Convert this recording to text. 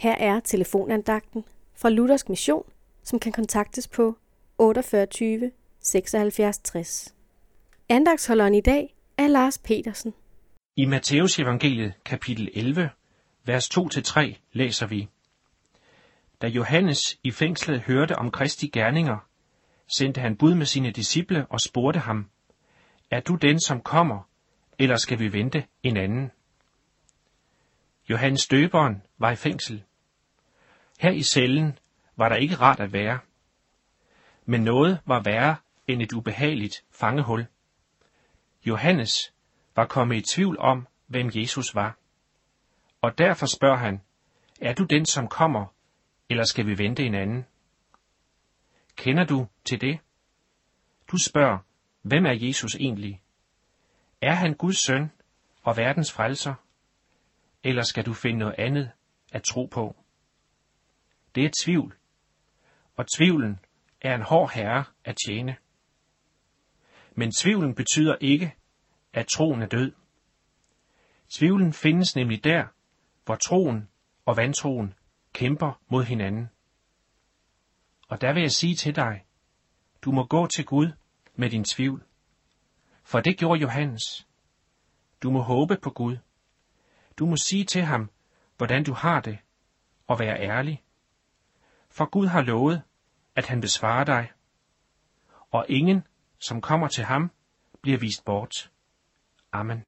Her er telefonandagten fra Luthersk Mission, som kan kontaktes på 48 76 60. Andagsholderen i dag er Lars Petersen. I Matteus evangeliet kapitel 11, vers 2-3 læser vi. Da Johannes i fængslet hørte om Kristi gerninger, sendte han bud med sine disciple og spurgte ham, Er du den, som kommer, eller skal vi vente en anden? Johannes døberen var i fængsel. Her i cellen var der ikke rart at være. Men noget var værre end et ubehageligt fangehul. Johannes var kommet i tvivl om, hvem Jesus var. Og derfor spørger han, er du den, som kommer, eller skal vi vente en anden? Kender du til det? Du spørger, hvem er Jesus egentlig? Er han Guds søn og verdens frelser? Eller skal du finde noget andet at tro på? Det er tvivl, og tvivlen er en hård herre at tjene. Men tvivlen betyder ikke, at troen er død. Tvivlen findes nemlig der, hvor troen og vantroen kæmper mod hinanden. Og der vil jeg sige til dig, du må gå til Gud med din tvivl. For det gjorde Johannes. Du må håbe på Gud. Du må sige til ham, hvordan du har det, og være ærlig. For Gud har lovet, at han vil svare dig. Og ingen, som kommer til ham, bliver vist bort. Amen.